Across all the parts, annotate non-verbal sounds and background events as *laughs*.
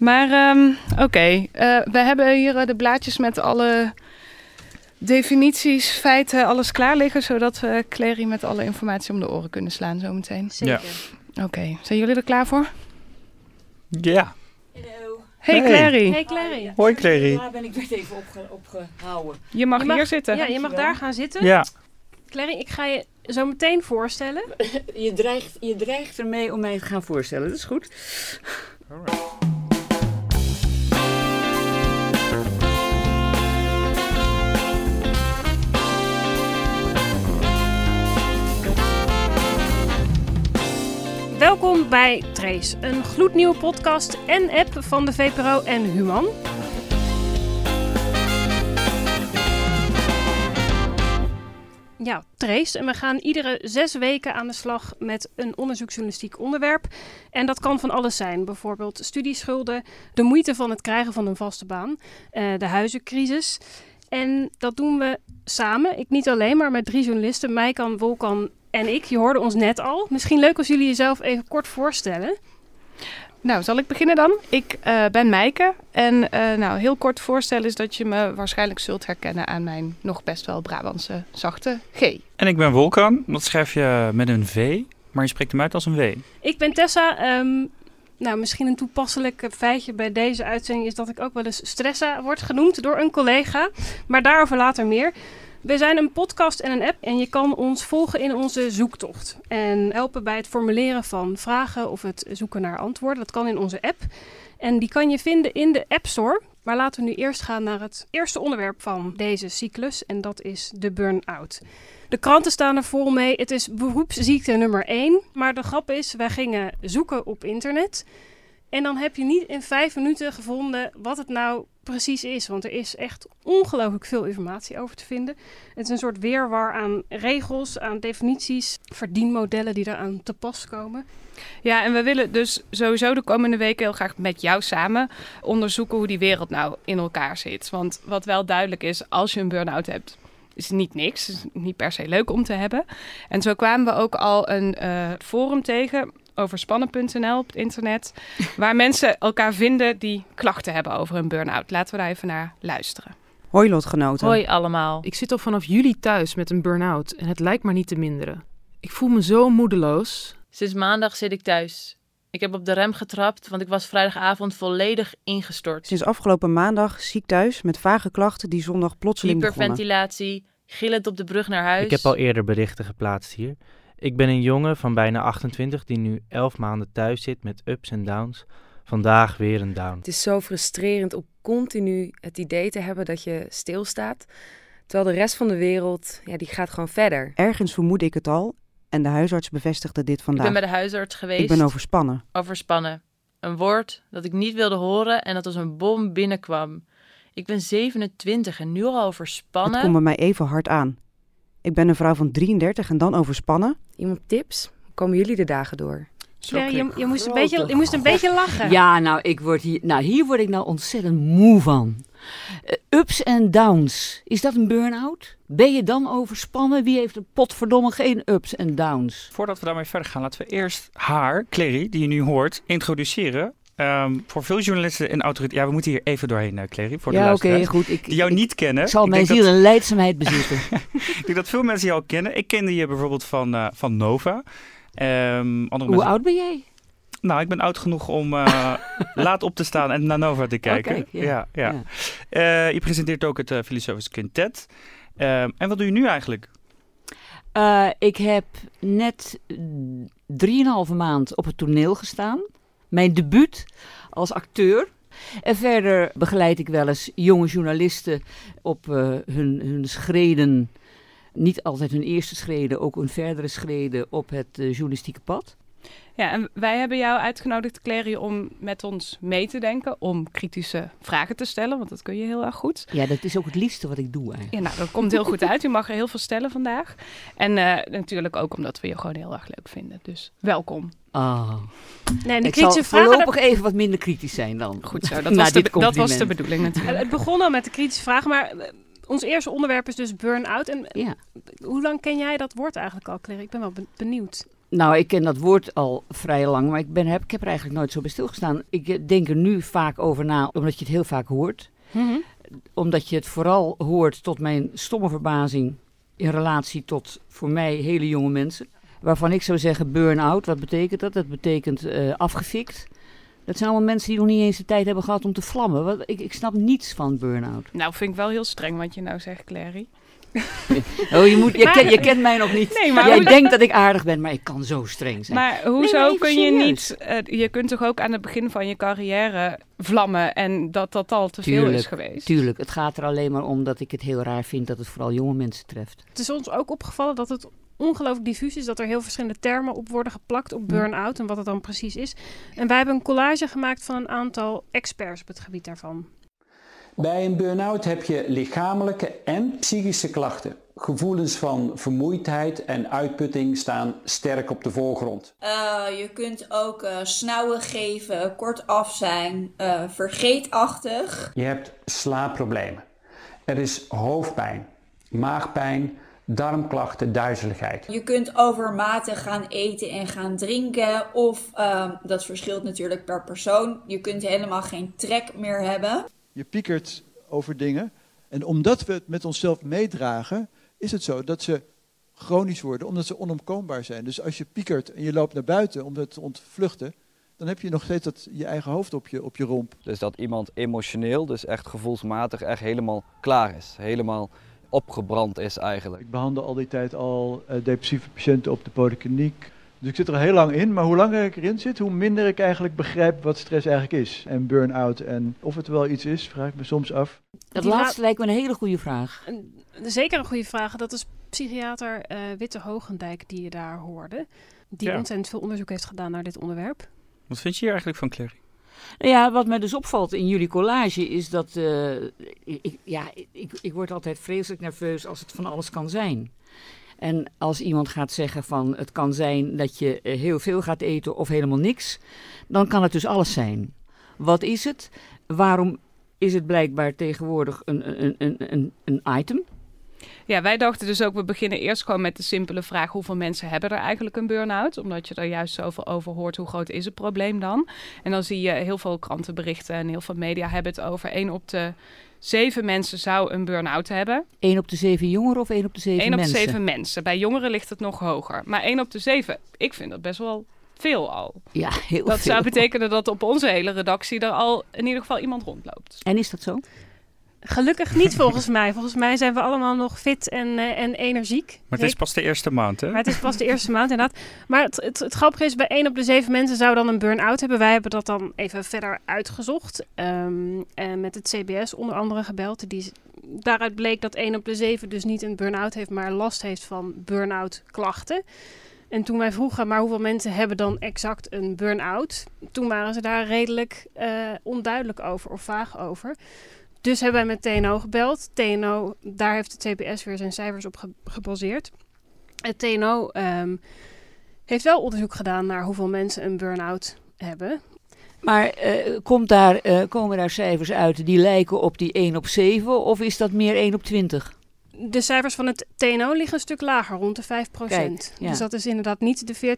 Maar ehm, oké, eh, we hebben hier eh, de blaadjes met alle definities, feiten, alles klaar liggen, zodat we Clary met alle informatie om de oren kunnen slaan zometeen. Zeker. Oké, zijn jullie er klaar voor? Ja. Hey, Hey. Clary, Hey Clary. Hoi Clary. Daar ben ik werd even opge opgehouden. je mag Je mag- hier zitten. Ja, je mag daar gaan zitten. Ja. Clary, ik ga je zo meteen voorstellen. *laughs* Je dreigt, je dreigt ermee om mij te gaan voorstellen, dat is goed. Welkom bij Trace, een gloednieuwe podcast en app van de VPRO en Human. Ja, Trace. En we gaan iedere zes weken aan de slag met een onderzoeksjournalistiek onderwerp. En dat kan van alles zijn. Bijvoorbeeld studieschulden, de moeite van het krijgen van een vaste baan, eh, de huizencrisis. En dat doen we samen. Ik niet alleen, maar met drie journalisten. Mijkan, Wolkan en ik. Je hoorde ons net al. Misschien leuk als jullie jezelf even kort voorstellen. Nou, zal ik beginnen dan? Ik eh, ben Mijke en eh, nou, heel kort voorstellen is dat je me waarschijnlijk zult herkennen aan mijn nog best wel Brabantse zachte G. En ik ben Wolkan. Dat schrijf je met een V, maar je spreekt hem uit als een W. Ik ben Tessa. Ehm, nou, misschien een toepasselijk feitje bij deze uitzending is dat ik ook wel eens Stressa word genoemd door een collega. Maar daarover later meer. We zijn een podcast en een app en je kan ons volgen in onze zoektocht. En helpen bij het formuleren van vragen of het zoeken naar antwoorden. Dat kan in onze app. En die kan je vinden in de App Store. Maar laten we nu eerst gaan naar het eerste onderwerp van deze cyclus. En dat is de burn-out. De kranten staan er vol mee. Het is beroepsziekte nummer 1. Maar de grap is, wij gingen zoeken op internet. En dan heb je niet in vijf minuten gevonden wat het nou precies is. Want er is echt ongelooflijk veel informatie over te vinden. Het is een soort weerwar aan regels, aan definities, verdienmodellen die eraan te pas komen. Ja, en we willen dus sowieso de komende weken heel graag met jou samen onderzoeken hoe die wereld nou in elkaar zit. Want wat wel duidelijk is, als je een burn-out hebt, is niet niks. Is niet per se leuk om te hebben. En zo kwamen we ook al een eh, forum tegen over spannen.nl op het internet, *laughs* waar mensen elkaar vinden die klachten hebben over een burn-out. Laten we daar even naar luisteren. Hoi lotgenoten. Hoi allemaal. Ik zit al vanaf juli thuis met een burn-out en het lijkt maar niet te minderen. Ik voel me zo moedeloos. Sinds maandag zit ik thuis. Ik heb op de rem getrapt, want ik was vrijdagavond volledig ingestort. Sinds afgelopen maandag ziek thuis met vage klachten die zondag plotseling begonnen. Hyperventilatie, gillend op de brug naar huis. Ik heb al eerder berichten geplaatst hier. Ik ben een jongen van bijna 28 die nu 11 maanden thuis zit met ups en downs. Vandaag weer een down. Het is zo frustrerend om continu het idee te hebben dat je stilstaat. Terwijl de rest van de wereld, ja, die gaat gewoon verder. Ergens vermoedde ik het al en de huisarts bevestigde dit Ik vandaag. ben bij de huisarts geweest. Ik ben overspannen. Overspannen. Een woord dat ik niet wilde horen en dat als een bom binnenkwam. Ik ben 27 en nu al Het overspannen. komt bij mij even hard aan. Ik ben een vrouw van 33 en dan overspannen. Iemand tips? Hoe komen jullie de dagen door? Ja, je, je, moest een beetje, je moest een beetje lachen. Ja, nou, ik word hier, nou, hier word ik nou ontzettend moe van. Eh, ups en downs. Is dat een burn-out? Ben je dan overspannen? Wie heeft er potverdomme geen ups en downs? Voordat we daarmee verder gaan, laten we eerst haar, Clary, die je nu hoort, introduceren. Ehm, voor veel journalisten en autoriteiten. Ja, we moeten hier even doorheen, uh, Clary, voor de ja, oké, luisteraars. goed. Ik, Die jou niet kennen. ik zal Ik mijn ziel dat- en leidzaamheid bezitten. *laughs* Ik denk dat veel mensen jou kennen. Ik kende je bijvoorbeeld van, eh, van Nova. Ehm, Hoe mensen- oud ben jij? Nou, ik ben oud genoeg om eh, *laughs* laat op te staan en naar Nova te kijken. kijk, ja. ja, ja. Ja. Je presenteert ook het Filosofisch Quintet. Ehm, en wat doe je nu eigenlijk? Ik heb net drieënhalve maand op het toneel gestaan. Mijn debuut als acteur. En verder begeleid ik wel eens jonge journalisten op eh, hun, hun schreden. Niet altijd hun eerste schreden, ook hun verdere schreden op het eh, journalistieke pad. Ja, en wij hebben jou uitgenodigd, Clary, om met ons mee te denken, om kritische vragen te stellen, want dat kun je heel erg goed. Ja, dat is ook het liefste wat ik doe eigenlijk. Ja, nou, dat komt heel goed uit. U mag er heel veel stellen vandaag. En eh, natuurlijk ook omdat we je gewoon heel erg leuk vinden. Dus welkom. Ah. Nee, de Ik zal voorlopig even wat minder kritisch zijn dan. Goed zo, dat, *laughs* was, de, dat was de bedoeling natuurlijk. Het begon al met de kritische vragen, maar eh, ons eerste onderwerp is dus burn-out. En Ja. hoe lang ken jij dat woord eigenlijk al, Claire? Ik ben wel ben- benieuwd. Nou, ik ken dat woord al vrij lang, maar ik, ben, heb, ik heb er eigenlijk nooit zo bij stilgestaan. Ik eh, denk er nu vaak over na, omdat je het heel vaak hoort. Mhm. Omdat je het vooral hoort tot mijn stomme verbazing in relatie tot voor mij hele jonge mensen. Waarvan ik zou zeggen burn-out, wat betekent dat? Dat betekent eh, afgefikt. Dat zijn allemaal mensen die nog niet eens de tijd hebben gehad om te vlammen. Wat, ik, ik snap niets van burn-out. Nou, vind ik wel heel streng wat je nou zegt, Clary. *laughs* Oh, je, moet, je, Maar- ken- je kent mij nog niet. Nee, maar Jij hoe- denkt dat ik aardig ben, maar ik kan zo streng zijn. Maar Nee, hoezo kun je niet... eh, je kunt toch ook aan het begin van je carrière vlammen en dat dat al te veel is geweest? Tuurlijk, het gaat er alleen maar om dat ik het heel raar vind dat het vooral jonge mensen treft. Het is ons ook opgevallen dat het ongelooflijk diffuus is. Dat er heel verschillende termen op worden geplakt op burn-out en wat het dan precies is. En wij hebben een collage gemaakt van een aantal experts op het gebied daarvan. Bij een burn-out heb je lichamelijke en psychische klachten. Gevoelens van vermoeidheid en uitputting staan sterk op de voorgrond. Eh, je kunt ook eh snauwen geven, kortaf zijn, eh, vergeetachtig. Je hebt slaapproblemen. Er is hoofdpijn, maagpijn, darmklachten, duizeligheid. Je kunt overmatig gaan eten en gaan drinken. Of, ehm, dat verschilt natuurlijk per persoon, je kunt helemaal geen trek meer hebben. Je piekert over dingen. En omdat we het met onszelf meedragen, is het zo dat ze chronisch worden, omdat ze onomkoombaar zijn. Dus als je piekert en je loopt naar buiten om het te ontvluchten, dan heb je nog steeds dat, je eigen hoofd op je, op je romp. Dus dat iemand emotioneel, dus echt gevoelsmatig, echt helemaal klaar is. Helemaal opgebrand is eigenlijk. Ik behandel al die tijd al eh, depressieve patiënten op de polykliniek. Dus ik zit er al heel lang in, maar hoe langer ik erin zit, hoe minder ik eigenlijk begrijp wat stress eigenlijk is. En burn-out en of het wel iets is, vraag ik me soms af. Dat Die laatste lijkt me een hele goede vraag. Een- zeker een goede vraag. Dat is psychiater eh, Witte Hogendijk die je daar hoorde. Die Ja. ontzettend veel onderzoek heeft gedaan naar dit onderwerp. Wat vind je hier eigenlijk van, Clary? Nou ja, wat mij dus opvalt in jullie collage is dat. eh, ik, ja, ik, ik word altijd vreselijk nerveus als het van alles kan zijn. En als iemand gaat zeggen van het kan zijn dat je eh, heel veel gaat eten of helemaal niks, dan kan het dus alles zijn. Wat is het? Waarom is het blijkbaar tegenwoordig een, een, een, een, een item? Ja, wij dachten dus ook, we beginnen eerst gewoon met de simpele vraag: hoeveel mensen hebben er eigenlijk een burn-out? Omdat je er juist zoveel over hoort, hoe groot is het probleem dan? En dan zie je heel veel krantenberichten en heel veel media hebben het over. één op de zeven mensen zou een burn-out hebben. Eén op de zeven jongeren of één op de zeven Eén op de mensen? zeven mensen. Bij jongeren ligt het nog hoger. Maar één op de zeven, ik vind dat best wel veel al. Ja, heel dat veel. zou betekenen dat op onze hele redactie er al in ieder geval iemand rondloopt. En is dat zo? Gelukkig niet volgens mij. Volgens mij zijn we allemaal nog fit en, eh, en energiek. Maar het is pas de eerste maand, hè? Maar het is pas de eerste maand inderdaad. Maar het, het, het grappige is, bij één op de zeven mensen zou dan een burn-out hebben. Wij hebben dat dan even verder uitgezocht. Ehm, en met het CBS onder andere gebeld. Die, daaruit bleek dat één op de zeven dus niet een burn-out heeft, maar last heeft van burn-out klachten. En toen wij vroegen, maar hoeveel mensen hebben dan exact een burn-out? Toen waren ze daar redelijk eh, onduidelijk over of vaag over. Dus hebben wij met TNO gebeld. TNO, daar heeft het CBS weer zijn cijfers op ge- gebaseerd. Het TNO ehm, heeft wel onderzoek gedaan naar hoeveel mensen een burn-out hebben. Maar eh, komt daar, eh, komen daar cijfers uit die lijken op die 1 op 7 of is dat meer 1 op 20? De cijfers van het TNO liggen een stuk lager, rond de 5 Kijk, ja. Dus dat is inderdaad niet de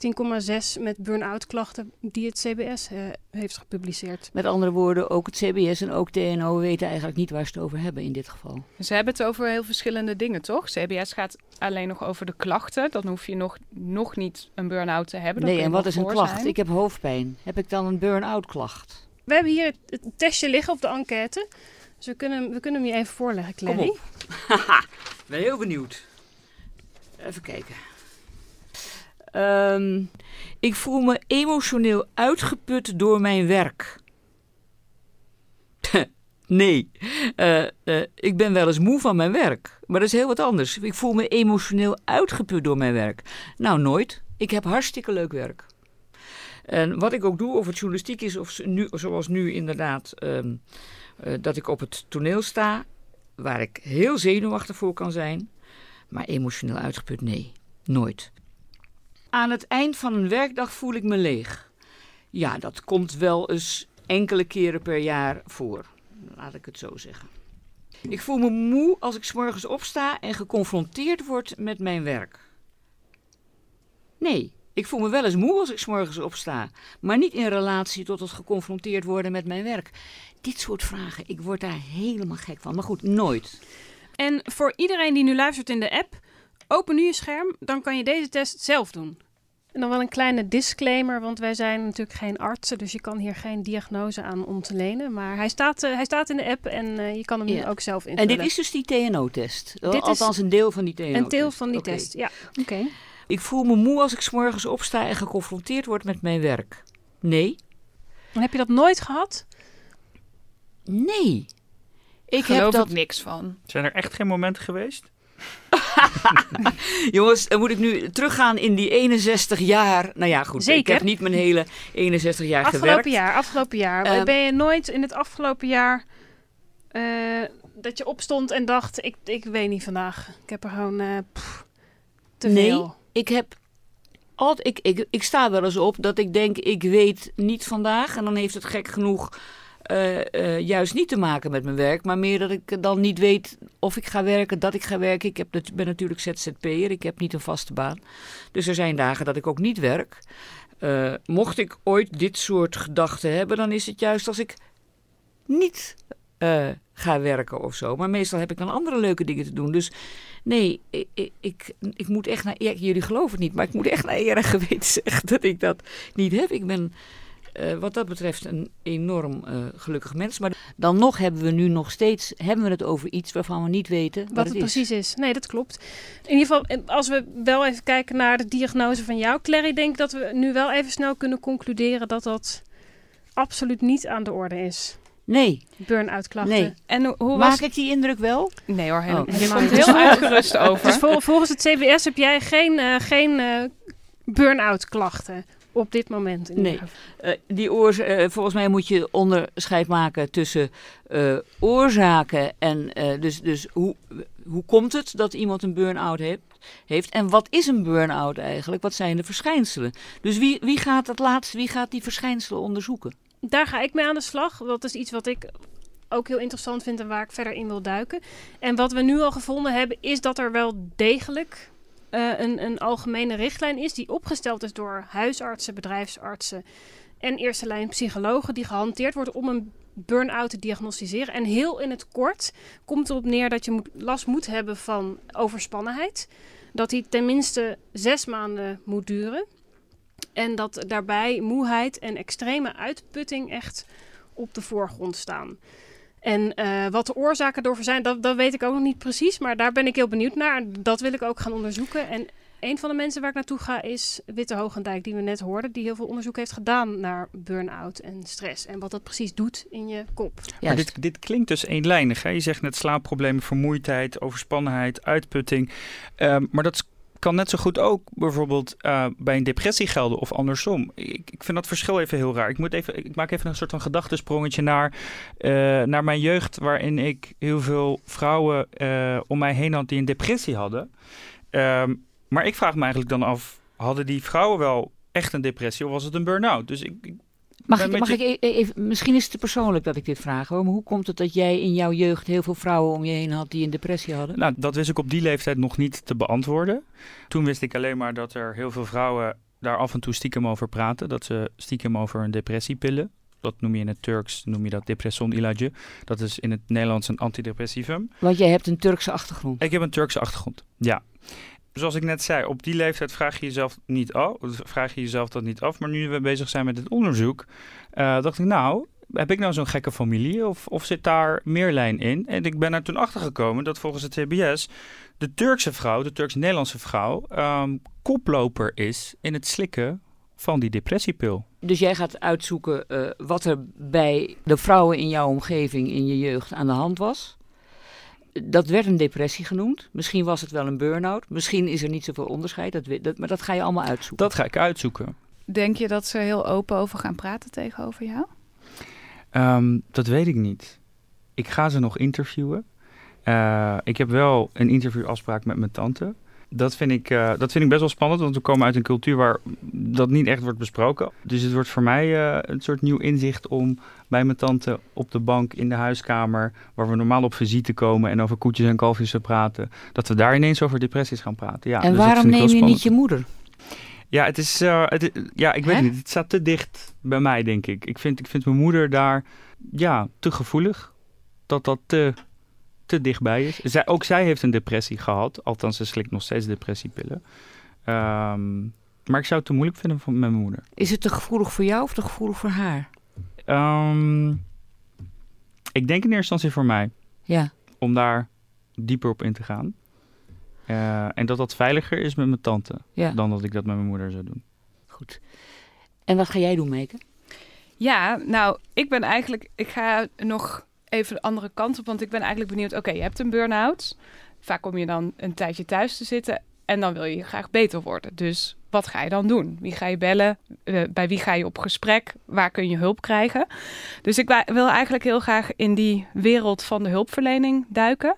14,6 met burn-out klachten die het CBS eh, heeft gepubliceerd. Met andere woorden, ook het CBS en ook TNO weten eigenlijk niet waar ze het over hebben in dit geval. Ze hebben het over heel verschillende dingen, toch? CBS gaat alleen nog over de klachten. Dan hoef je nog, nog niet een burn-out te hebben. Dan nee, en wat is een klacht? zijn. Ik heb hoofdpijn. Heb ik dan een burn-out klacht? We hebben hier het, het testje liggen op de enquête. Dus we kunnen, we kunnen hem je even voorleggen, Clary. Kom op. Haha, ben heel benieuwd. Even kijken. Ehm, ik voel me emotioneel uitgeput door mijn werk. *laughs* nee, Eh, eh, ik ben wel eens moe van mijn werk. Maar dat is heel wat anders. Ik voel me emotioneel uitgeput door mijn werk. Nou, nooit. Ik heb hartstikke leuk werk. En wat ik ook doe, of het journalistiek is, of nu, zoals nu inderdaad, ehm, eh, dat ik op het toneel sta, waar ik heel zenuwachtig voor kan zijn, maar emotioneel uitgeput, nee, nooit. Aan het eind van een werkdag voel ik me leeg. Ja, dat komt wel eens enkele keren per jaar voor, laat ik het zo zeggen. Ik voel me moe als ik 's morgens opsta en geconfronteerd word met mijn werk. Nee, Ik voel me wel eens moe als ik 's morgens opsta. Maar niet in relatie tot het geconfronteerd worden met mijn werk. Dit soort vragen, ik word daar helemaal gek van. Maar goed, nooit. En voor iedereen die nu luistert in de app, open nu je scherm, dan kan je deze test zelf doen. En dan wel een kleine disclaimer, want wij zijn natuurlijk geen artsen, dus je kan hier geen diagnose aan ontlenen. Maar hij staat, eh, hij staat in de app en eh, je kan hem nu ook zelf En invullen. dit is dus die TNO-test. Dit is Althans, een deel van die TNO-test. Een deel van die test, ja. Oké. Ik voel me moe als ik 's morgens opsta en geconfronteerd word met mijn werk. Nee. Dan heb je dat nooit gehad? Nee. Ik Geloof heb dat... ik niks van. Zijn er echt geen momenten geweest? *laughs* Jongens, dan moet ik nu teruggaan in die 61 jaar. Nou ja, goed. Ik Zeker. heb niet mijn hele 61 jaar Afgelopen gewerkt. jaar, afgelopen jaar. Ehm, ben je nooit in het afgelopen jaar eh, dat je opstond en dacht, ik, ik weet niet vandaag. Ik heb er gewoon eh, pff, te nee, veel. Ik heb altijd, ik, ik, ik sta wel eens op dat ik denk, ik weet niet vandaag. En dan heeft het gek genoeg eh, eh, juist niet te maken met mijn werk. Maar meer dat ik dan niet weet of ik ga werken, dat ik ga werken. Ik heb, ben natuurlijk ZZP'er, ik heb niet een vaste baan. Dus er zijn dagen dat ik ook niet werk. Eh, mocht ik ooit dit soort gedachten hebben, dan is het juist als ik niet ga werken of zo. Maar meestal heb ik dan andere leuke dingen te doen. Dus nee, ik, ik, ik, moet echt naar... Ja, jullie geloven het niet, maar ik moet echt naar eer en geweten *laughs* zeggen dat ik dat niet heb. Ik ben eh, wat dat betreft een enorm eh, gelukkig mens. Maar dan nog hebben we nu nog steeds hebben we het over iets waarvan we niet weten wat, Wat het is. precies is. Nee, dat klopt. In ieder geval, eh, als we wel even kijken naar de diagnose van jou, Clary, denk ik dat we nu wel even snel kunnen concluderen dat dat absoluut niet aan de orde is. Nee. Burn-out klachten. Nee. En hoe, hoe Maak was... ik die indruk wel? Nee hoor, helemaal, Oh. je komt heel uitgerust over. Dus vol- volgens het CBS heb jij geen, eh, geen eh, burn-out klachten op dit moment. In Nee. Eh, die volgens mij moet je onderscheid maken tussen eh, oorzaken en eh, dus, dus hoe, hoe komt het dat iemand een burn-out heeft, heeft en wat is een burn-out eigenlijk? Wat zijn de verschijnselen? Dus wie, wie gaat het laatst, wie gaat die verschijnselen onderzoeken? Daar ga ik mee aan de slag. Dat is iets wat ik ook heel interessant vind en waar ik verder in wil duiken. En wat we nu al gevonden hebben, is dat er wel degelijk eh, een, een algemene richtlijn is die opgesteld is door huisartsen, bedrijfsartsen en eerste lijn psychologen, die gehanteerd wordt om een burn-out te diagnosticeren. En heel in het kort komt erop neer dat je last moet hebben van overspannenheid. Dat die tenminste zes maanden moet duren. En dat daarbij moeheid en extreme uitputting echt op de voorgrond staan. En eh, wat de oorzaken daarvoor zijn, dat, dat weet ik ook nog niet precies. Maar daar ben ik heel benieuwd naar. En dat wil ik ook gaan onderzoeken. En een van de mensen waar ik naartoe ga is Witte Hoogendijk, die we net hoorden. Die heel veel onderzoek heeft gedaan naar burn-out en stress. En wat dat precies doet in je kop. Maar dit, dit klinkt dus eenlijnig. Hè? Je zegt net slaapproblemen, vermoeidheid, overspannenheid, uitputting. Ehm, maar dat kan net zo goed ook bijvoorbeeld eh, bij een depressie gelden of andersom. Ik, ik vind dat verschil even heel raar. Ik, moet even, ik maak even een soort van gedachtesprongetje naar, eh, naar mijn jeugd, waarin ik heel veel vrouwen eh, om mij heen had die een depressie hadden. Ehm, maar ik vraag me eigenlijk dan af, hadden die vrouwen wel echt een depressie of was het een burn-out? Dus ik, ik Mag, ik, mag ik e- even, misschien is het te persoonlijk dat ik dit vraag hoor, maar hoe komt het dat jij in jouw jeugd heel veel vrouwen om je heen had die een depressie hadden? Nou, dat wist ik op die leeftijd nog niet te beantwoorden. Toen wist ik alleen maar dat er heel veel vrouwen daar af en toe stiekem over praten. Dat ze stiekem over een depressie pillen. Dat noem je in het Turks, noem je dat depression ilacı. Dat is in het Nederlands een antidepressivum. Want jij hebt een Turkse achtergrond. Ik heb een Turkse achtergrond, ja. Zoals ik net zei, op die leeftijd vraag je jezelf niet af, vraag je jezelf dat niet af. Maar nu we bezig zijn met het onderzoek, eh, dacht ik, nou, heb ik nou zo'n gekke familie of, of zit daar meer lijn in? En ik ben er toen achter gekomen dat volgens het TBS de Turkse vrouw, de Turks-Nederlandse vrouw, ehm, koploper is in het slikken van die depressiepil. Dus jij gaat uitzoeken eh, wat er bij de vrouwen in jouw omgeving in je jeugd aan de hand was. Dat werd een depressie genoemd. Misschien was het wel een burn-out. Misschien is er niet zoveel onderscheid. Dat, dat, maar dat ga je allemaal uitzoeken. Dat ga ik uitzoeken. Denk je dat ze heel open over gaan praten tegenover jou? Ehm, dat weet ik niet. Ik ga ze nog interviewen. Eh, ik heb wel een interviewafspraak met mijn tante. Dat vind, ik, eh, dat vind ik best wel spannend, want we komen uit een cultuur waar dat niet echt wordt besproken. Dus het wordt voor mij eh, een soort nieuw inzicht om bij mijn tante op de bank in de huiskamer, waar we normaal op visite komen en over koetjes en kalfjes te praten, dat we daar ineens over depressies gaan praten. Ja, en dus waarom neem je niet je moeder? Ja, het is, eh, het, ja, ik weet Hè? niet. Het staat te dicht bij mij, denk ik. Ik vind, ik vind mijn moeder daar, ja, te gevoelig. Dat dat te, te dichtbij is. Zij, ook zij heeft een depressie gehad. Althans, ze slikt nog steeds depressiepillen. Ehm, maar ik zou het te moeilijk vinden van, met mijn moeder. Is het te gevoelig voor jou of te gevoelig voor haar? Ehm, ik denk in eerste instantie voor mij. Ja. Om daar dieper op in te gaan. Eh, en dat dat veiliger is met mijn tante. Ja. Dan dat ik dat met mijn moeder zou doen. Goed. En wat ga jij doen, Meike? Ja, nou, ik ben eigenlijk, ik ga nog even de andere kant op, want ik ben eigenlijk benieuwd. Oké, je hebt een burn-out. Vaak kom je dan een tijdje thuis te zitten en dan wil je graag beter worden. Dus wat ga je dan doen? Wie ga je bellen? Eh, bij wie ga je op gesprek? Waar kun je hulp krijgen? Dus ik wil eigenlijk heel graag in die wereld van de hulpverlening duiken.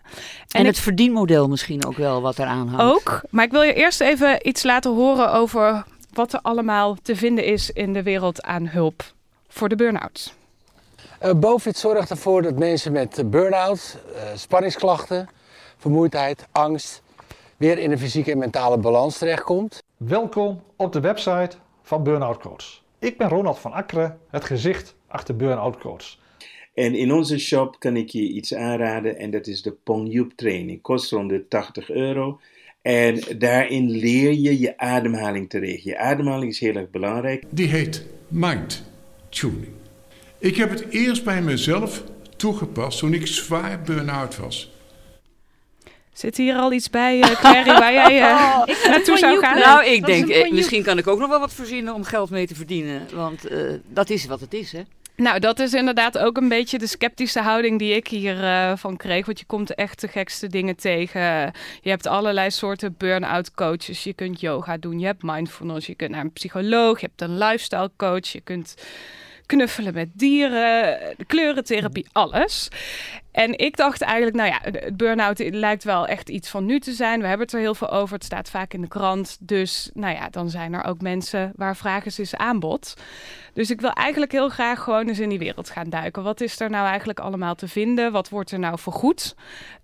En, het verdienmodel misschien ook wel wat eraan hangt. ook. Maar ik wil je eerst even iets laten horen over wat er allemaal te vinden is in de wereld aan hulp voor de burn-out. Uh, BOVID zorgt ervoor dat mensen met eh, burn-out, eh, spanningsklachten, vermoeidheid, angst weer in een fysieke en mentale balans terechtkomt. Welkom op de website van Burnout Coach. Ik ben Ronald van Akkeren, het gezicht achter Burnout Coach. En in onze shop kan ik je iets aanraden en dat is de Pongyup training. Kost rond de 80 euro. En daarin leer je je ademhaling te regelen. Je ademhaling is heel erg belangrijk. Die heet mind tuning. Ik heb het eerst bij mezelf toegepast toen ik zwaar burn-out was. Zit hier al iets bij, eh Clary, waar jij eh, *laughs* *laughs* Ik naartoe zou gaan? Nou, ik denk, eh, misschien kan ik ook nog wel wat verzinnen om geld mee te verdienen. Want eh, dat is wat het is, hè? Nou, dat is inderdaad ook een beetje de sceptische houding die ik hiervan van kreeg. Want je komt echt de gekste dingen tegen. Je hebt allerlei soorten burn-out coaches. Je kunt yoga doen, je hebt mindfulness, je kunt naar een psycholoog, je hebt een lifestyle coach, je kunt knuffelen met dieren, kleurentherapie, alles. En ik dacht eigenlijk, nou ja, het burn-out lijkt wel echt iets van nu te zijn. We hebben het er heel veel over. Het staat vaak in de krant. Dus nou ja, dan zijn er ook mensen waar vraag is, is aanbod. Dus ik wil eigenlijk heel graag gewoon eens in die wereld gaan duiken. Wat is er nou eigenlijk allemaal te vinden? Wat wordt er nou vergoed?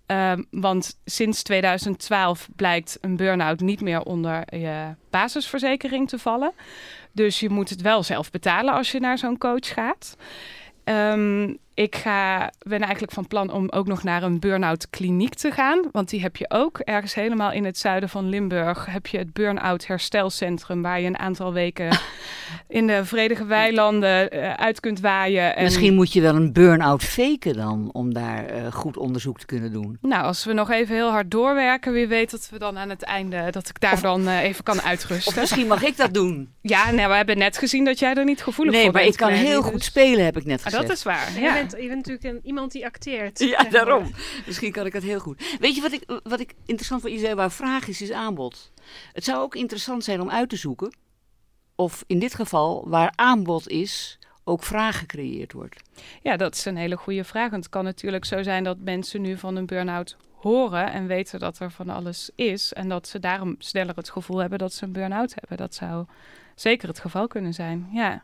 Um, want sinds 2012 blijkt een burn-out niet meer onder je basisverzekering te vallen. Dus je moet het wel zelf betalen als je naar zo'n coach gaat. Um, ik ga, ben eigenlijk van plan om ook nog naar een burn-out kliniek te gaan. Want die heb je ook. Ergens helemaal in het zuiden van Limburg heb je het burn-out herstelcentrum. Waar je een aantal weken *laughs* in de vredige weilanden uh, uit kunt waaien. En... Misschien moet je wel een burn-out faken dan. Om daar uh, goed onderzoek te kunnen doen. Nou, als we nog even heel hard doorwerken. Wie weet dat we dan aan het einde, dat ik daar of, dan uh, even kan uitrusten. Of misschien mag ik dat doen. Ja, nou, we hebben net gezien dat jij er niet gevoelig nee, voor bent. Nee, maar ik kan heel dus... goed spelen, heb ik net gezegd. Ah, dat is waar, ja. Je bent, je bent natuurlijk een, iemand die acteert. Ja, daarom. Misschien kan ik het heel goed. Weet je wat ik, wat ik interessant wat je zei, waar vraag is, is aanbod. Het zou ook interessant zijn om uit te zoeken of in dit geval waar aanbod is, ook vraag gecreëerd wordt. Ja, dat is een hele goede vraag. Want het kan natuurlijk zo zijn dat mensen nu van een burn-out horen en weten dat er van alles is. En dat ze daarom sneller het gevoel hebben dat ze een burn-out hebben. Dat zou zeker het geval kunnen zijn, ja.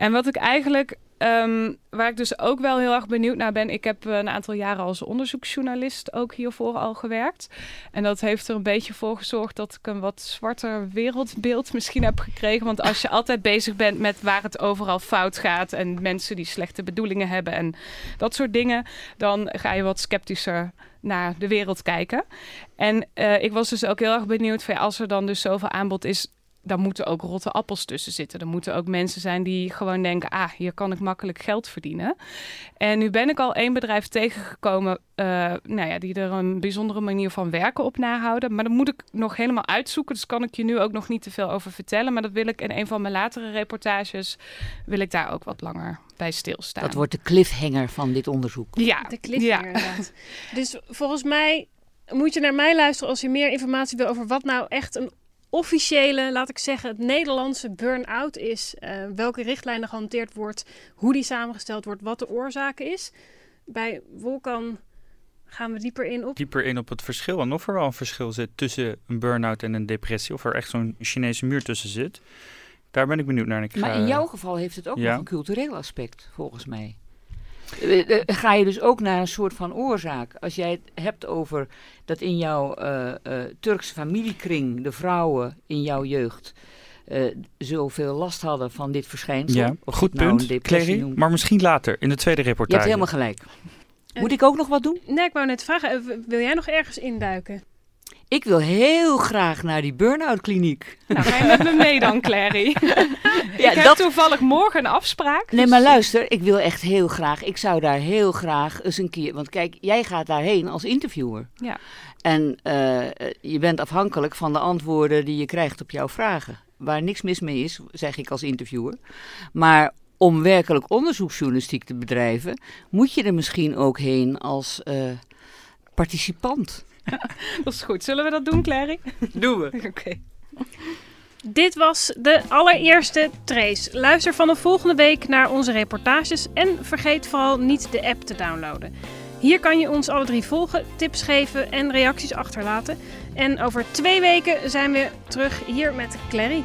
En wat ik eigenlijk Um, waar ik dus ook wel heel erg benieuwd naar ben. Ik heb een aantal jaren als onderzoeksjournalist ook hiervoor al gewerkt. En dat heeft er een beetje voor gezorgd dat ik een wat zwarter wereldbeeld *laughs* misschien heb gekregen. Want als je *laughs* altijd bezig bent met waar het overal fout gaat. En mensen die slechte bedoelingen hebben en dat soort dingen. Dan ga je wat sceptischer naar de wereld kijken. En uh, ik was dus ook heel erg benieuwd van ja, als er dan dus zoveel aanbod is dan moeten ook rotte appels tussen zitten. Er moeten ook mensen zijn die gewoon denken: ah, hier kan ik makkelijk geld verdienen. En nu ben ik al één bedrijf tegengekomen, uh, nou ja, die er een bijzondere manier van werken op nahouden. Maar dat moet ik nog helemaal uitzoeken. Dus kan ik je nu ook nog niet te veel over vertellen. Maar dat wil ik in een van mijn latere reportages, wil ik daar ook wat langer bij stilstaan. Dat wordt de cliffhanger van dit onderzoek. Ja, de cliffhanger ja. Dus volgens mij moet je naar mij luisteren als je meer informatie wil over wat nou echt een officiële, laat ik zeggen, het Nederlandse burn-out is. Uh, welke richtlijnen gehanteerd wordt, hoe die samengesteld wordt, wat de oorzaak is. Bij Volkan gaan we dieper in op. Dieper in op het verschil en of er wel een verschil zit tussen een burn-out en een depressie. Of er echt zo'n Chinese muur tussen zit. Daar ben ik benieuwd naar. Ik maar ga, in jouw geval heeft het ook ja. nog een cultureel aspect, volgens mij. Uh, ga je dus ook naar een soort van oorzaak. Als jij het hebt over dat in jouw uh, uh, Turkse familiekring de vrouwen in jouw jeugd eh, zoveel last hadden van dit verschijnsel. Ja, Of goed je nou punt, Clary. Maar misschien later, in de tweede Je reportage. hebt helemaal gelijk. Moet ik ook nog wat doen? Nee, ik wou net vragen, eh, wil jij nog ergens induiken? Ik wil heel graag naar die burn-out kliniek. Nou, ga je met me mee dan, Clary? *laughs* Ja, ik heb dat- toevallig morgen een afspraak. Nee, dus- maar luister, ik wil echt heel graag. Ik zou daar heel graag eens een keer. Want kijk, jij gaat daarheen als interviewer. Ja. En eh, je bent afhankelijk van de antwoorden die je krijgt op jouw vragen. Waar niks mis mee is, zeg ik als interviewer. Maar om werkelijk onderzoeksjournalistiek te bedrijven, moet je er misschien ook heen als eh, participant. *laughs* Dat is goed. Zullen we dat doen, Clary? Doen we. *laughs* Oké. Dit was de allereerste Trace. Luister vanaf volgende week naar onze reportages en vergeet vooral niet de app te downloaden. Hier kan je ons alle drie volgen, tips geven en reacties achterlaten. En over twee weken zijn we terug hier met Clary.